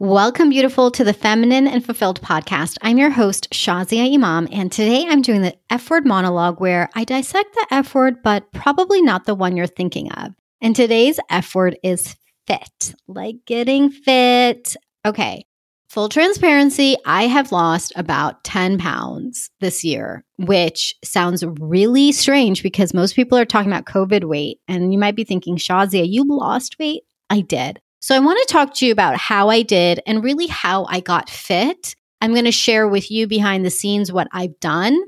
Welcome, beautiful, to the Feminine and Fulfilled podcast. I'm your host, Shazia Imam, and today I'm doing the F word monologue where I dissect the F word, but probably not the one you're thinking of. And today's F word is fit, like getting fit. Okay, full transparency, I have lost about 10 pounds this year, which sounds really strange because most people are talking about COVID weight. And you might be thinking, Shazia, you lost weight? I did. So I want to talk to you about how I did and really how I got fit. I'm going to share with you behind the scenes what I've done,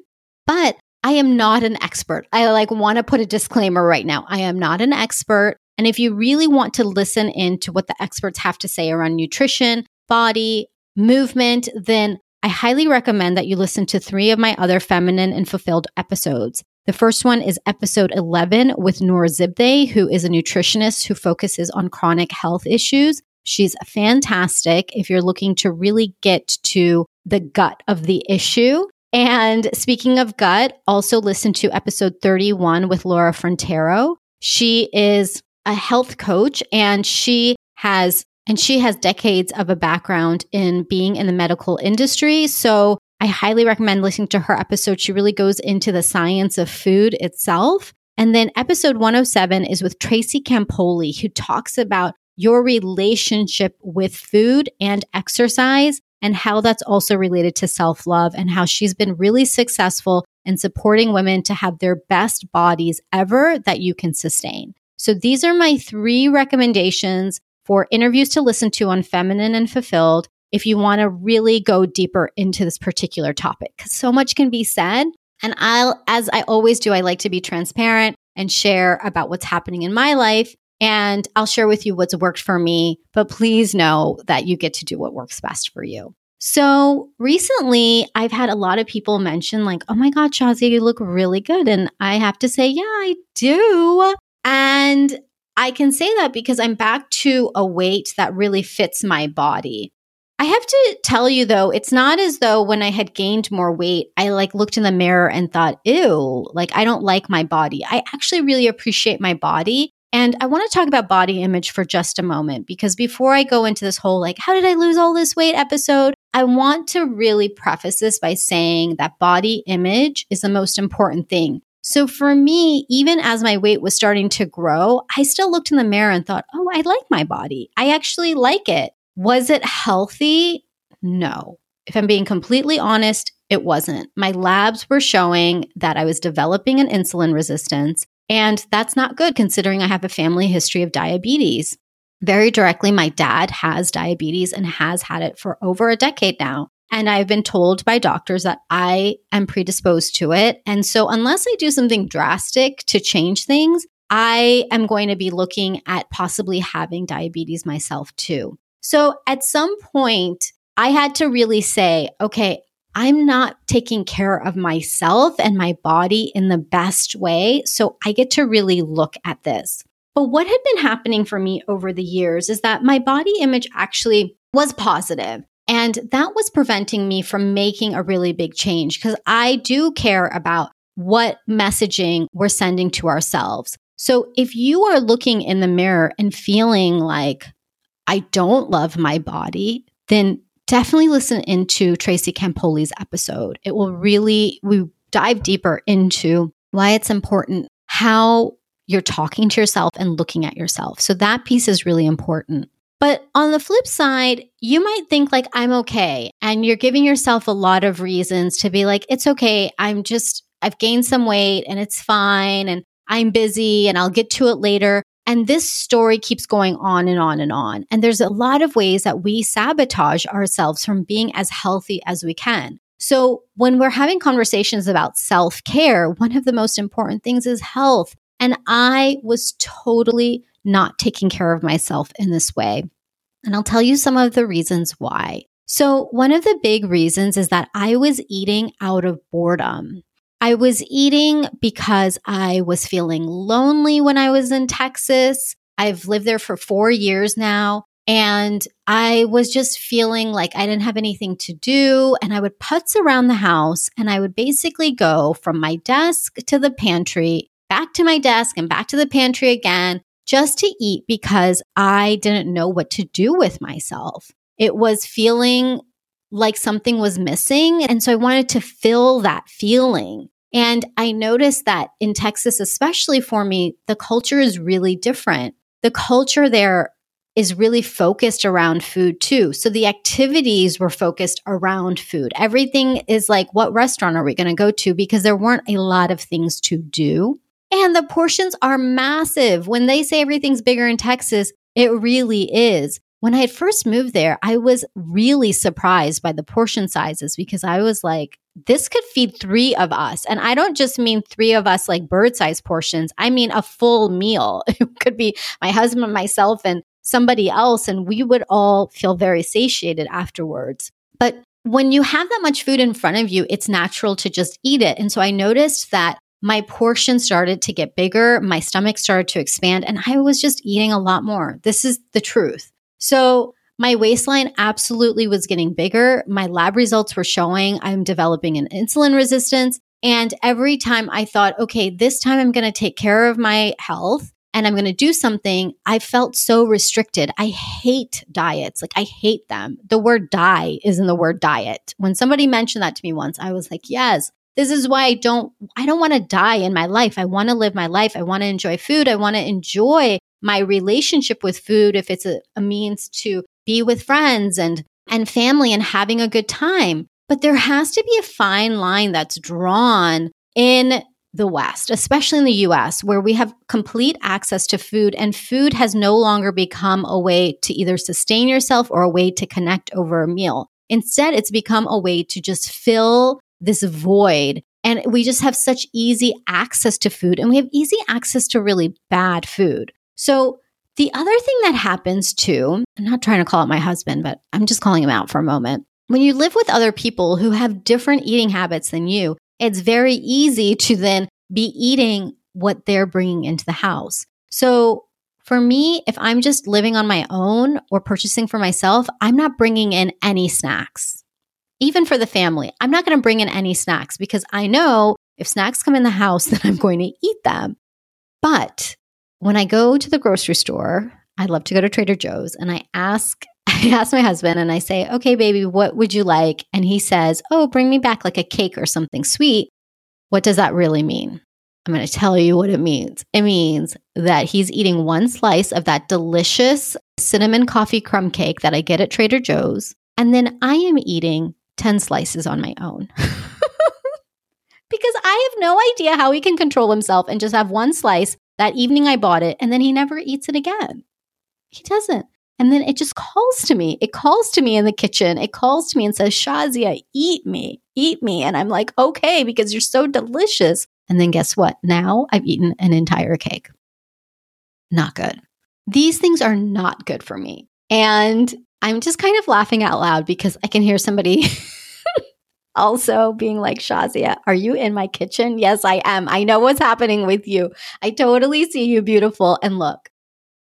but I am not an expert. I like want to put a disclaimer right now. I am not an expert. And if you really want to listen in to what the experts have to say around nutrition, body, movement, then I highly recommend that you listen to three of my other feminine and fulfilled episodes. The first one is episode 11 with Noor Zibdeh, who is a nutritionist who focuses on chronic health issues. She's fantastic if you're looking to really get to the gut of the issue. And speaking of gut, also listen to episode 31 with Laura Frontero. She is a health coach and she has and she has decades of a background in being in the medical industry. So I highly recommend listening to her episode. She really goes into the science of food itself. And then episode 107 is with Tracy Campoli, who talks about your relationship with food and exercise and how that's also related to self love and how she's been really successful in supporting women to have their best bodies ever that you can sustain. So these are my three recommendations for interviews to listen to on Feminine and Fulfilled if you want to really go deeper into this particular topic because so much can be said. And I'll, as I always do, I like to be transparent and share about what's happening in my life. And I'll share with you what's worked for me, but please know that you get to do what works best for you. So recently, I've had a lot of people mention, like, oh my God, Shazia, you look really good. And I have to say, yeah, I do. And I can say that because I'm back to a weight that really fits my body. I have to tell you though, it's not as though when I had gained more weight, I like looked in the mirror and thought, ew, like I don't like my body. I actually really appreciate my body. And I want to talk about body image for just a moment because before I go into this whole like, how did I lose all this weight episode? I want to really preface this by saying that body image is the most important thing. So for me, even as my weight was starting to grow, I still looked in the mirror and thought, oh, I like my body. I actually like it. Was it healthy? No. If I'm being completely honest, it wasn't. My labs were showing that I was developing an insulin resistance, and that's not good considering I have a family history of diabetes. Very directly, my dad has diabetes and has had it for over a decade now. And I've been told by doctors that I am predisposed to it. And so, unless I do something drastic to change things, I am going to be looking at possibly having diabetes myself too. So at some point, I had to really say, okay, I'm not taking care of myself and my body in the best way. So I get to really look at this. But what had been happening for me over the years is that my body image actually was positive, And that was preventing me from making a really big change because I do care about what messaging we're sending to ourselves. So if you are looking in the mirror and feeling like, I don't love my body, then definitely listen into Tracy Campoli's episode. It will really, we dive deeper into why it's important, how you're talking to yourself and looking at yourself. So that piece is really important. But on the flip side, you might think like, I'm okay. And you're giving yourself a lot of reasons to be like, it's okay. I'm just, I've gained some weight and it's fine. And I'm busy and I'll get to it later. And this story keeps going on and on and on. And there's a lot of ways that we sabotage ourselves from being as healthy as we can. So when we're having conversations about self care, one of the most important things is health. And I was totally not taking care of myself in this way. And I'll tell you some of the reasons why. So, one of the big reasons is that I was eating out of boredom. I was eating because I was feeling lonely when I was in Texas. I've lived there for four years now. And I was just feeling like I didn't have anything to do. And I would putz around the house and I would basically go from my desk to the pantry, back to my desk and back to the pantry again just to eat because I didn't know what to do with myself. it was feeling like something was missing. And so I wanted to fill that feeling. And I noticed that in Texas, especially for me, the culture is really different. The culture there is really focused around food too. So the activities were focused around food. Everything is like, what restaurant are we going to go to? Because there weren't a lot of things to do. And the portions are massive. When they say everything's bigger in Texas, it really is. When I had first moved there, I was really surprised by the portion sizes because I was like, this could feed three of us. And I don't just mean three of us like bird sized portions. I mean a full meal. It could be my husband, myself, and somebody else. And we would all feel very satiated afterwards. But when you have that much food in front of you, it's natural to just eat it. And so I noticed that my portion started to get bigger, my stomach started to expand, and I was just eating a lot more. This is the truth. So my waistline absolutely was getting bigger. My lab results were showing I'm developing an insulin resistance. And every time I thought, okay, this time I'm going to take care of my health and I'm going to do something, I felt so restricted. I hate diets. Like I hate them. The word die is in the word diet. When somebody mentioned that to me once, I was like, yes, this is why I don't I don't want to die in my life. I want to live my life. I want to enjoy food. I want to enjoy my relationship with food if it's a, a means to be with friends and and family and having a good time. But there has to be a fine line that's drawn in the West, especially in the US, where we have complete access to food, and food has no longer become a way to either sustain yourself or a way to connect over a meal. Instead, it's become a way to just fill this void. And we just have such easy access to food and we have easy access to really bad food. So, the other thing that happens too, I'm not trying to call out my husband, but I'm just calling him out for a moment. When you live with other people who have different eating habits than you, it's very easy to then be eating what they're bringing into the house. So, for me, if I'm just living on my own or purchasing for myself, I'm not bringing in any snacks even for the family, I'm not going to bring in any snacks because I know if snacks come in the house, then I'm going to eat them. But when I go to the grocery store, I love to go to Trader Joe's and I ask I ask my husband and I say, "Okay, baby, what would you like?" And he says, "Oh, bring me back like a cake or something sweet." What does that really mean? I'm going to tell you what it means. It means that he's eating one slice of that delicious cinnamon coffee crumb cake that I get at Trader Joe's, and then I am eating 10 slices on my own. because I have no idea how he can control himself and just have one slice. That evening I bought it and then he never eats it again. He doesn't. And then it just calls to me. It calls to me in the kitchen. It calls to me and says, Shazia, eat me, eat me. And I'm like, okay, because you're so delicious. And then guess what? Now I've eaten an entire cake. Not good. These things are not good for me. And I'm just kind of laughing out loud because I can hear somebody also being like, Shazia, are you in my kitchen? Yes, I am. I know what's happening with you. I totally see you, beautiful. And look,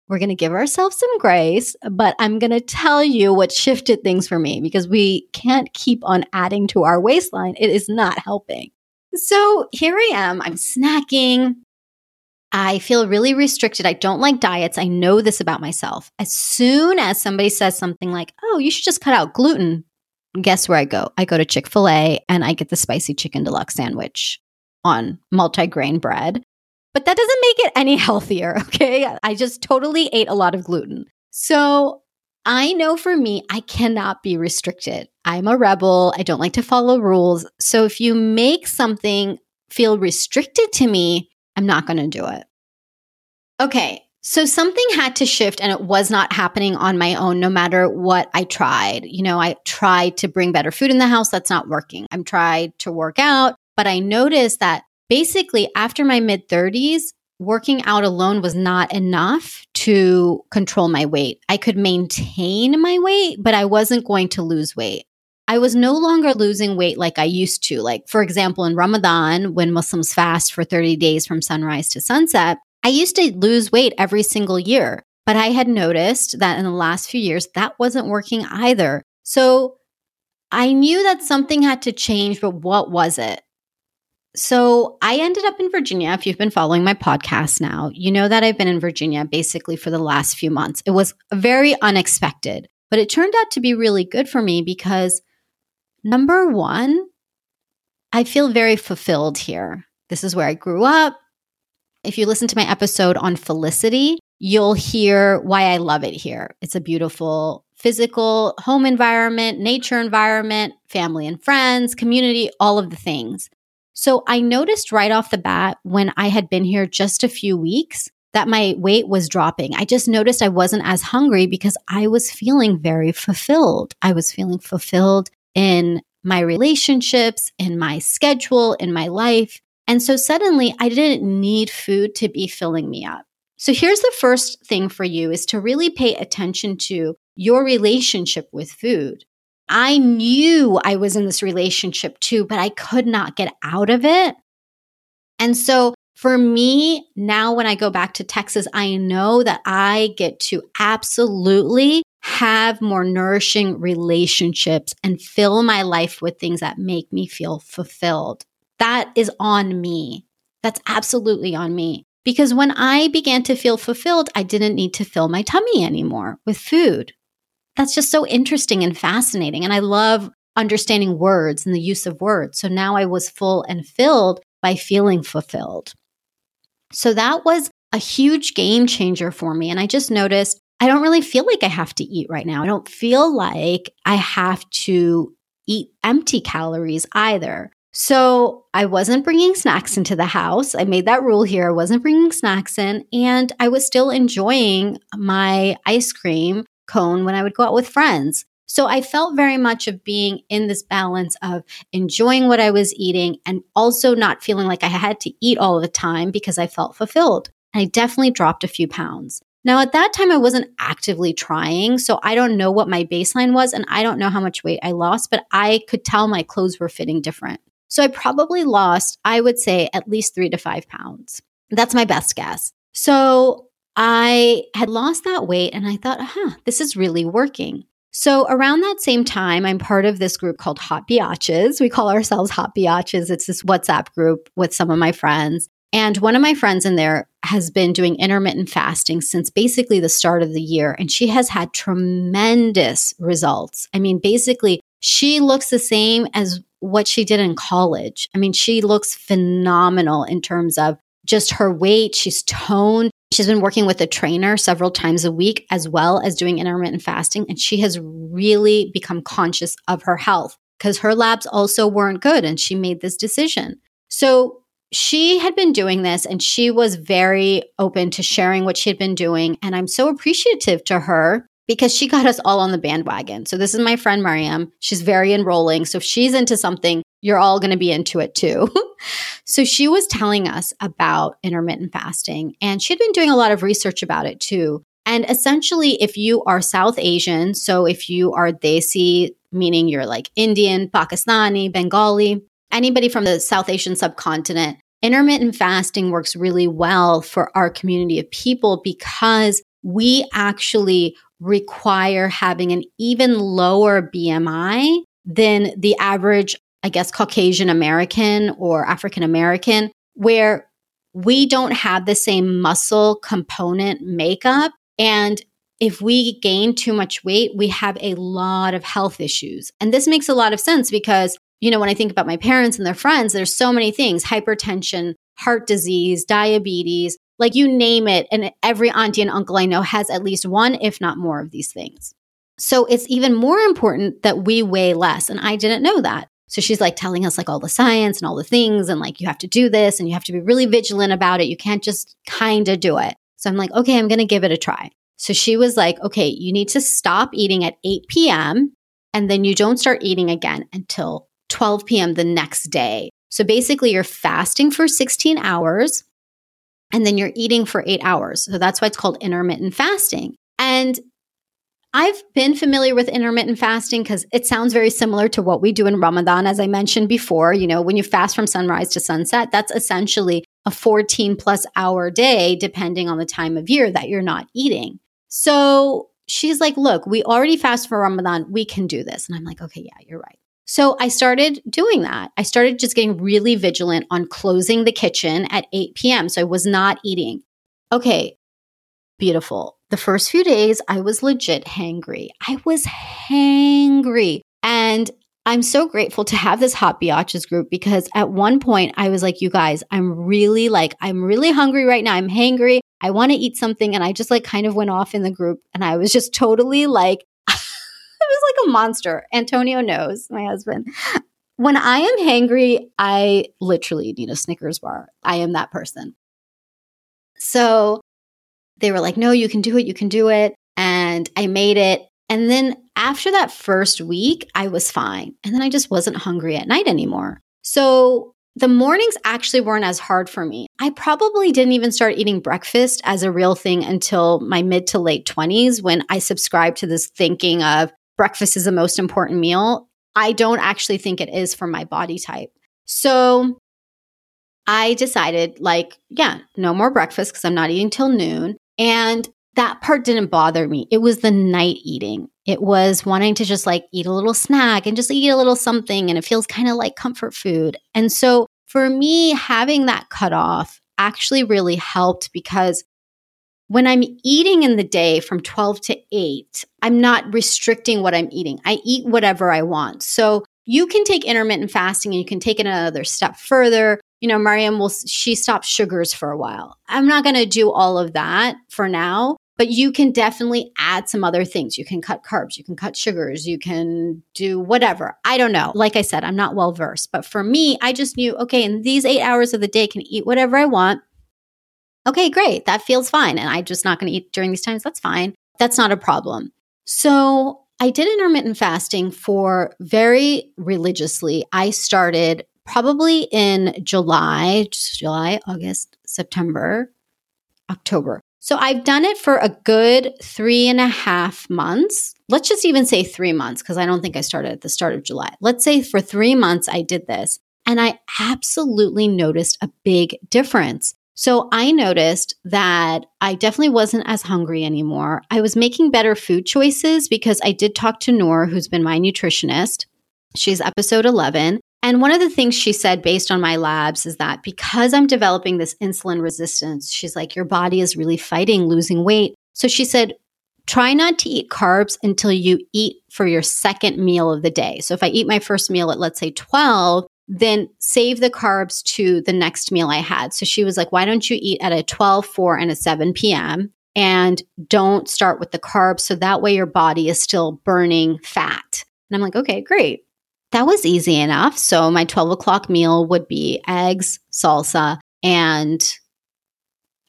we're going to give ourselves some grace, but I'm going to tell you what shifted things for me because we can't keep on adding to our waistline. It is not helping. So here I am. I'm snacking. I feel really restricted. I don't like diets. I know this about myself. As soon as somebody says something like, oh, you should just cut out gluten, guess where I go? I go to Chick fil A and I get the spicy chicken deluxe sandwich on multi-grain bread. But that doesn't make it any healthier. Okay. I just totally ate a lot of gluten. So I know for me, I cannot be restricted. I'm a rebel. I don't like to follow rules. So if you make something feel restricted to me, I'm not going to do it. Okay. So something had to shift and it was not happening on my own, no matter what I tried. You know, I tried to bring better food in the house. That's not working. I'm tried to work out, but I noticed that basically after my mid 30s, working out alone was not enough to control my weight. I could maintain my weight, but I wasn't going to lose weight. I was no longer losing weight like I used to. Like, for example, in Ramadan, when Muslims fast for 30 days from sunrise to sunset, I used to lose weight every single year. But I had noticed that in the last few years, that wasn't working either. So I knew that something had to change, but what was it? So I ended up in Virginia. If you've been following my podcast now, you know that I've been in Virginia basically for the last few months. It was very unexpected. But it turned out to be really good for me because number one, I feel very fulfilled here. This is where I grew up. If you listen to my episode on Felicity, you'll hear why I love it here. It's a beautiful physical home environment, nature environment, family and friends, community, all of the things. So I noticed right off the bat when I had been here just a few weeks that my weight was dropping. I just noticed I wasn't as hungry because I was feeling very fulfilled. I was feeling fulfilled in my relationships, in my schedule, in my life. And so suddenly I didn't need food to be filling me up. So here's the first thing for you is to really pay attention to your relationship with food. I knew I was in this relationship too, but I could not get out of it. And so for me, now when I go back to Texas, I know that I get to absolutely have more nourishing relationships and fill my life with things that make me feel fulfilled. That is on me. That's absolutely on me. Because when I began to feel fulfilled, I didn't need to fill my tummy anymore with food. That's just so interesting and fascinating. And I love understanding words and the use of words. So now I was full and filled by feeling fulfilled. So that was a huge game changer for me. And I just noticed I don't really feel like I have to eat right now. I don't feel like I have to eat empty calories either. So I wasn't bringing snacks into the house. I made that rule here. I wasn't bringing snacks in, and I was still enjoying my ice cream cone when I would go out with friends. So I felt very much of being in this balance of enjoying what I was eating and also not feeling like I had to eat all the time because I felt fulfilled. I definitely dropped a few pounds. Now, at that time, I wasn't actively trying. So I don't know what my baseline was and I don't know how much weight I lost, but I could tell my clothes were fitting different. So I probably lost, I would say, at least three to five pounds. That's my best guess. So I had lost that weight and I thought, huh, this is really working. So around that same time, I'm part of this group called Hot Biatches. We call ourselves Hot Biatches. It's this WhatsApp group with some of my friends. And one of my friends in there has been doing intermittent fasting since basically the start of the year. And she has had tremendous results. I mean, basically, she looks the same as what she did in college. I mean, she looks phenomenal in terms of just her weight. She's toned. She's been working with a trainer several times a week, as well as doing intermittent fasting. And she has really become conscious of her health because her labs also weren't good. And she made this decision. So she had been doing this and she was very open to sharing what she had been doing. And I'm so appreciative to her because she got us all on the bandwagon. So this is my friend Mariam. She's very enrolling. So if she's into something, you're all going to be into it too. so she was telling us about intermittent fasting and she'd been doing a lot of research about it too. And essentially, if you are South Asian, so if you are Desi, meaning you're like Indian, Pakistani, Bengali, anybody from the South Asian subcontinent, intermittent fasting works really well for our community of people because we actually require having an even lower BMI than the average, I guess, Caucasian American or African American, where we don't have the same muscle component makeup. And if we gain too much weight, we have a lot of health issues. And this makes a lot of sense because, you know, when I think about my parents and their friends, there's so many things hypertension, heart disease, diabetes, like you name it. And every auntie and uncle I know has at least one, if not more, of these things. So it's even more important that we weigh less. And I didn't know that. So she's like telling us like all the science and all the things and like you have to do this and you have to be really vigilant about it. You can't just kind of do it. So I'm like, okay, I'm going to give it a try. So she was like, okay, you need to stop eating at 8 p.m. and then you don't start eating again until 12 p.m. the next day. So basically, you're fasting for 16 hours and then you're eating for eight hours. So that's why it's called intermittent fasting. And I've been familiar with intermittent fasting because it sounds very similar to what we do in Ramadan, as I mentioned before. You know, when you fast from sunrise to sunset, that's essentially a 14 plus hour day, depending on the time of year that you're not eating. So she's like, Look, we already fast for Ramadan. We can do this. And I'm like, Okay, yeah, you're right. So I started doing that. I started just getting really vigilant on closing the kitchen at 8 p.m. So I was not eating. Okay. beautiful. The first few days, I was legit hangry. I was hangry. And I'm so grateful to have this hot biatches group because at one point I was like, you guys, I'm really like, I'm really hungry right now. I'm hangry. I want to eat something. And I just like kind of went off in the group and I was just totally like, was like a monster. Antonio knows, my husband. When I am hangry, I literally need a Snickers bar. I am that person. So they were like, no, you can do it. You can do it. And I made it. And then after that first week, I was fine. And then I just wasn't hungry at night anymore. So the mornings actually weren't as hard for me. I probably didn't even start eating breakfast as a real thing until my mid to late 20s when I subscribed to this thinking of breakfast is the most important meal. I don't actually think it is for my body type. So I decided, like, yeah, no more breakfast because I'm not eating till noon. And that part didn't bother me. It was the night eating. It was wanting to just like eat a little snack and just eat a little something. And it feels kind of like comfort food. And so for me, having that cut off actually really helped because when I'm eating in the day from 12 to 8, I'm not restricting what I'm eating. I eat whatever I want. So you can take intermittent fasting and you can take it another step further you know, Mariam will, she stopped sugars for a while. I'm not going to do all of that for now, but you can definitely add some other things. You can cut carbs, you can cut sugars, you can do whatever. I don't know. Like I said, I'm not well versed, but for me, I just knew, okay, in these eight hours of the day, I can eat whatever I want. Okay, great. That feels fine. And I'm just not going to eat during these times. That's fine. That's not a problem. So I did intermittent fasting for very religiously. I started probably in July, July, August, September, October. So I've done it for a good three and a half months. Let's just even say three months because I don't think I started at the start of July. Let's say for three months I did this and I absolutely noticed a big difference. So I noticed that I definitely wasn't as hungry anymore. I was making better food choices because I did talk to Noor, who's been my nutritionist. She's episode 11. And one of the things she said based on my labs is that because I'm developing this insulin resistance, she's like, your body is really fighting losing weight. So she said, try not to eat carbs until you eat for your second meal of the day. So if I eat my first meal at, let's say, 12, then save the carbs to the next meal I had. So she was like, why don't you eat at a 12, 4, and a 7 p.m. and don't start with the carbs. So that way your body is still burning fat. And I'm like, okay, great. That was easy enough. So my 12 o'clock meal would be eggs, salsa, and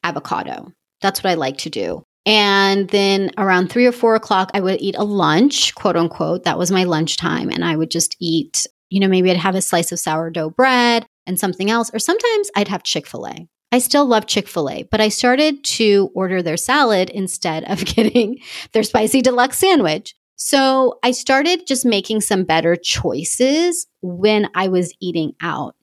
avocado. That's what I like to do. And then around three or four o'clock, I would eat a lunch, quote unquote. That was my lunchtime. And I would just eat, you know, maybe I'd have a slice of sourdough bread and something else. Or sometimes I'd have Chick fil A. I still love Chick fil A, but I started to order their salad instead of getting their spicy deluxe sandwich. So I started just making some better choices when I was eating out.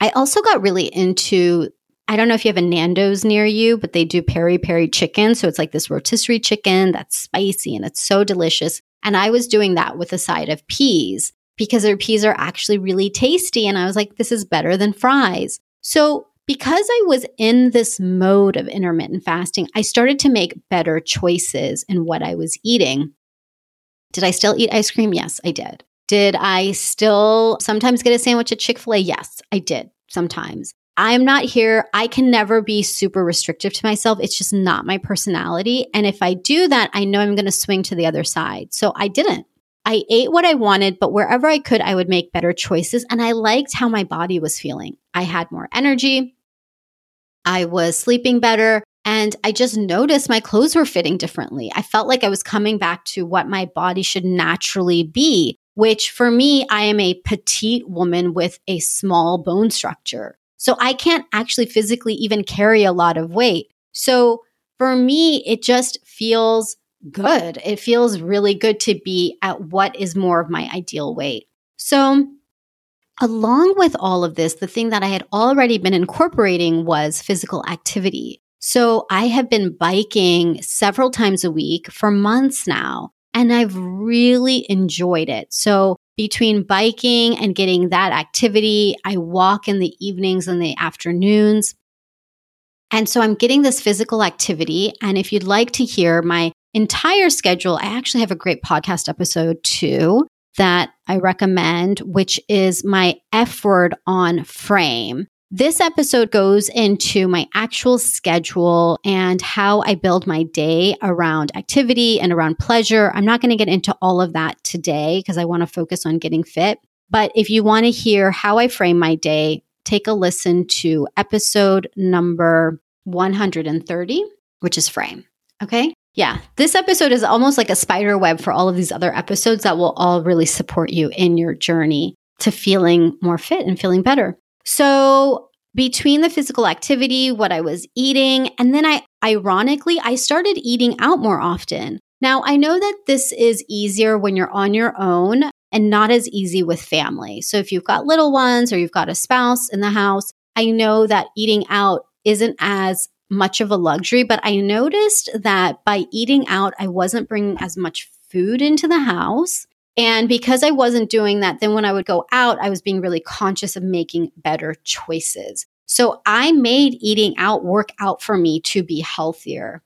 I also got really into I don't know if you have a Nando's near you, but they do peri peri chicken. So it's like this rotisserie chicken that's spicy and it's so delicious. And I was doing that with a side of peas because their peas are actually really tasty. And I was like, this is better than fries. So because I was in this mode of intermittent fasting, I started to make better choices in what I was eating. Did I still eat ice cream? Yes, I did. Did I still sometimes get a sandwich at Chick fil A? Yes, I did sometimes. I'm not here. I can never be super restrictive to myself. It's just not my personality. And if I do that, I know I'm going to swing to the other side. So I didn't. I ate what I wanted, but wherever I could, I would make better choices. And I liked how my body was feeling. I had more energy. I was sleeping better. And I just noticed my clothes were fitting differently. I felt like I was coming back to what my body should naturally be, which for me, I am a petite woman with a small bone structure. So I can't actually physically even carry a lot of weight. So for me, it just feels good. It feels really good to be at what is more of my ideal weight. So Along with all of this, the thing that I had already been incorporating was physical activity. So I have been biking several times a week for months now, and I've really enjoyed it. So between biking and getting that activity, I walk in the evenings and the afternoons. And so I'm getting this physical activity. And if you'd like to hear my entire schedule, I actually have a great podcast episode too that I recommend, which is my F word on frame. This episode goes into my actual schedule and how I build my day around activity and around pleasure. I'm not going to get into all of that today because I want to focus on getting fit. But if you want to hear how I frame my day, take a listen to episode number 130, which is frame. Okay. Yeah, this episode is almost like a spider web for all of these other episodes that will all really support you in your journey to feeling more fit and feeling better. So, between the physical activity, what I was eating, and then I ironically, I started eating out more often. Now, I know that this is easier when you're on your own and not as easy with family. So, if you've got little ones or you've got a spouse in the house, I know that eating out isn't as much of a luxury, but I noticed that by eating out, I wasn't bringing as much food into the house. And because I wasn't doing that, then when I would go out, I was being really conscious of making better choices. So I made eating out work out for me to be healthier.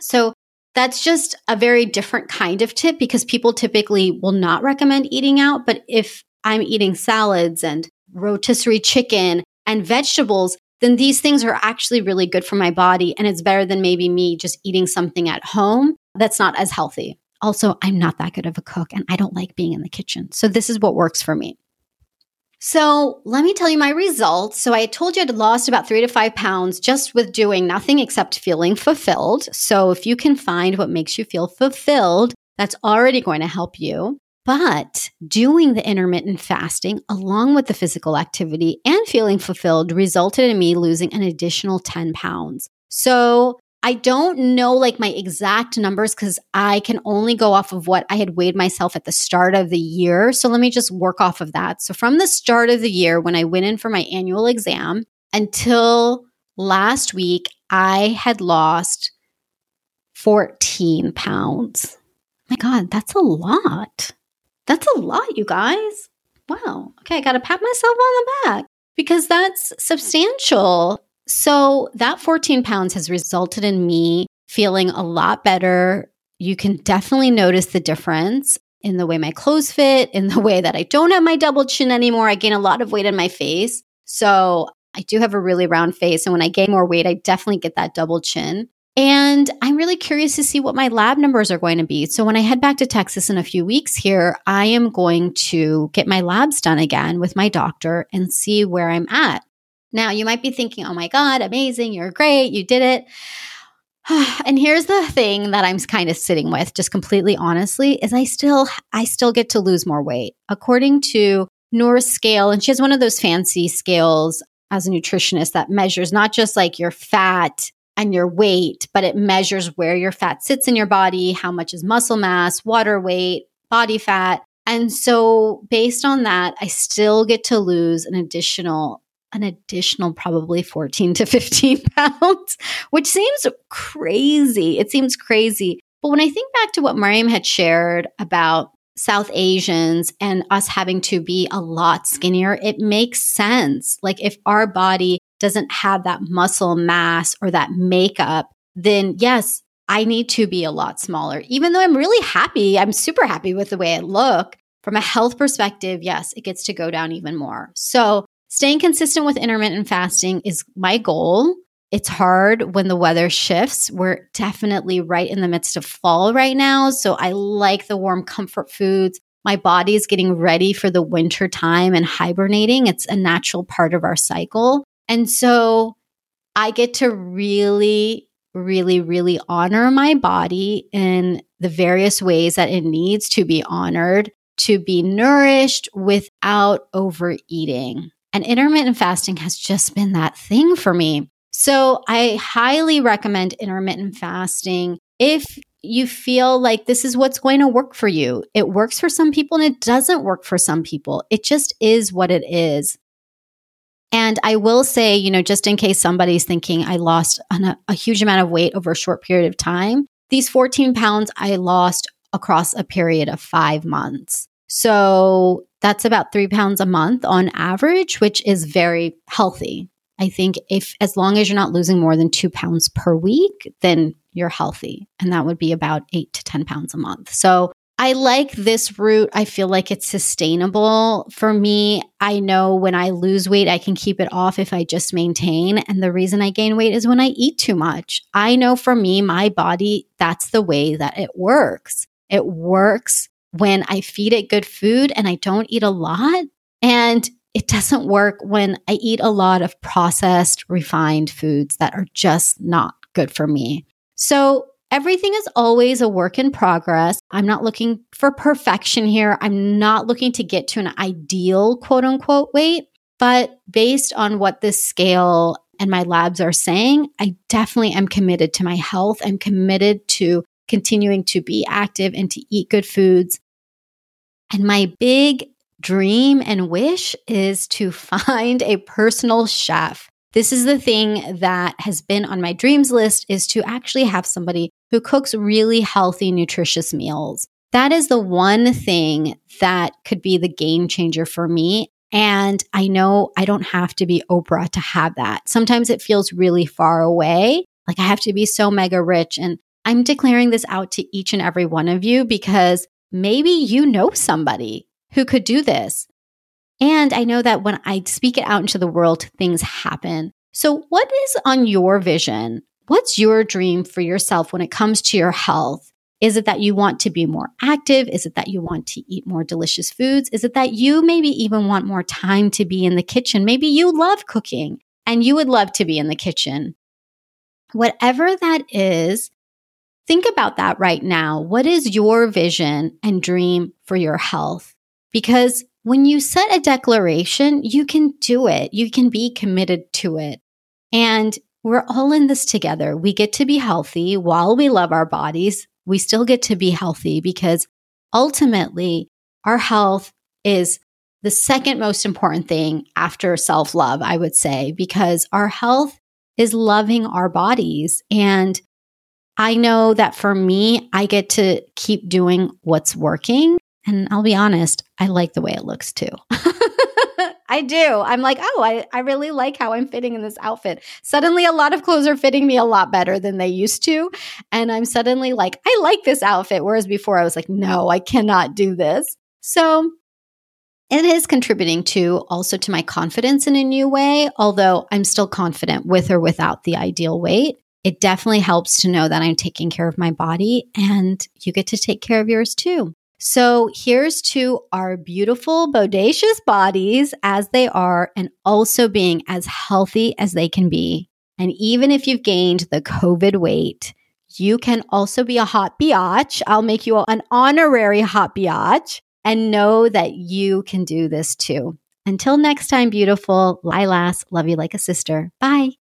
So that's just a very different kind of tip because people typically will not recommend eating out. But if I'm eating salads and rotisserie chicken and vegetables, then these things are actually really good for my body. And it's better than maybe me just eating something at home that's not as healthy. Also, I'm not that good of a cook and I don't like being in the kitchen. So this is what works for me. So let me tell you my results. So I told you I'd lost about three to five pounds just with doing nothing except feeling fulfilled. So if you can find what makes you feel fulfilled, that's already going to help you. But doing the intermittent fasting along with the physical activity and feeling fulfilled resulted in me losing an additional 10 pounds. So I don't know like my exact numbers because I can only go off of what I had weighed myself at the start of the year. So let me just work off of that. So from the start of the year, when I went in for my annual exam until last week, I had lost 14 pounds. My God, that's a lot. That's a lot, you guys. Wow. Okay, I got to pat myself on the back because that's substantial. So, that 14 pounds has resulted in me feeling a lot better. You can definitely notice the difference in the way my clothes fit, in the way that I don't have my double chin anymore. I gain a lot of weight in my face. So, I do have a really round face. And when I gain more weight, I definitely get that double chin. And I'm really curious to see what my lab numbers are going to be. So when I head back to Texas in a few weeks here, I am going to get my labs done again with my doctor and see where I'm at. Now, you might be thinking, oh my God, amazing, you're great, you did it. and here's the thing that I'm kind of sitting with, just completely honestly, is I still I still get to lose more weight. According to Noor's scale, and she has one of those fancy scales as a nutritionist that measures not just like your fat and your weight, but it measures where your fat sits in your body, how much is muscle mass, water weight, body fat. And so based on that, I still get to lose an additional an additional probably 14 to 15 pounds, which seems crazy. It seems crazy. But when I think back to what Mariam had shared about South Asians and us having to be a lot skinnier, it makes sense. Like if our body doesn't have that muscle mass or that makeup, then yes, I need to be a lot smaller. Even though I'm really happy, I'm super happy with the way I look. From a health perspective, yes, it gets to go down even more. So, staying consistent with intermittent fasting is my goal. It's hard when the weather shifts. We're definitely right in the midst of fall right now. So, I like the warm comfort foods. My body is getting ready for the winter time and hibernating. It's a natural part of our cycle. And so I get to really, really, really honor my body in the various ways that it needs to be honored to be nourished without overeating. And intermittent fasting has just been that thing for me. So I highly recommend intermittent fasting if you feel like this is what's going to work for you. It works for some people and it doesn't work for some people. It just is what it is. And I will say, you know, just in case somebody's thinking I lost an, a huge amount of weight over a short period of time, these 14 pounds I lost across a period of five months. So that's about three pounds a month on average, which is very healthy. I think if, as long as you're not losing more than two pounds per week, then you're healthy. And that would be about eight to 10 pounds a month. So I like this route. I feel like it's sustainable for me. I know when I lose weight, I can keep it off if I just maintain. And the reason I gain weight is when I eat too much. I know for me, my body, that's the way that it works. It works when I feed it good food and I don't eat a lot. And it doesn't work when I eat a lot of processed, refined foods that are just not good for me. So Everything is always a work in progress. I'm not looking for perfection here. I'm not looking to get to an ideal quote unquote weight, but based on what this scale and my labs are saying, I definitely am committed to my health. I'm committed to continuing to be active and to eat good foods. And my big dream and wish is to find a personal chef this is the thing that has been on my dreams list is to actually have somebody who cooks really healthy, nutritious meals. That is the one thing that could be the game changer for me. And I know I don't have to be Oprah to have that. Sometimes it feels really far away. Like I have to be so mega rich. And I'm declaring this out to each and every one of you because maybe you know somebody who could do this. And I know that when I speak it out into the world, things happen. So, what is on your vision? What's your dream for yourself when it comes to your health? Is it that you want to be more active? Is it that you want to eat more delicious foods? Is it that you maybe even want more time to be in the kitchen? Maybe you love cooking and you would love to be in the kitchen. Whatever that is, think about that right now. What is your vision and dream for your health? Because when you set a declaration, you can do it. You can be committed to it. And we're all in this together. We get to be healthy while we love our bodies. We still get to be healthy because ultimately our health is the second most important thing after self love, I would say, because our health is loving our bodies. And I know that for me, I get to keep doing what's working and I'll be honest, I like the way it looks too. I do. I'm like, oh, I, I really like how I'm fitting in this outfit. Suddenly, a lot of clothes are fitting me a lot better than they used to. And I'm suddenly like, I like this outfit. Whereas before, I was like, no, I cannot do this. So it is contributing to also to my confidence in a new way, although I'm still confident with or without the ideal weight. It definitely helps to know that I'm taking care of my body and you get to take care of yours too. So here's to our beautiful, bodacious bodies as they are and also being as healthy as they can be. And even if you've gained the COVID weight, you can also be a hot biatch. I'll make you an honorary hot biatch and know that you can do this too. Until next time, beautiful Lilas, love you like a sister. Bye.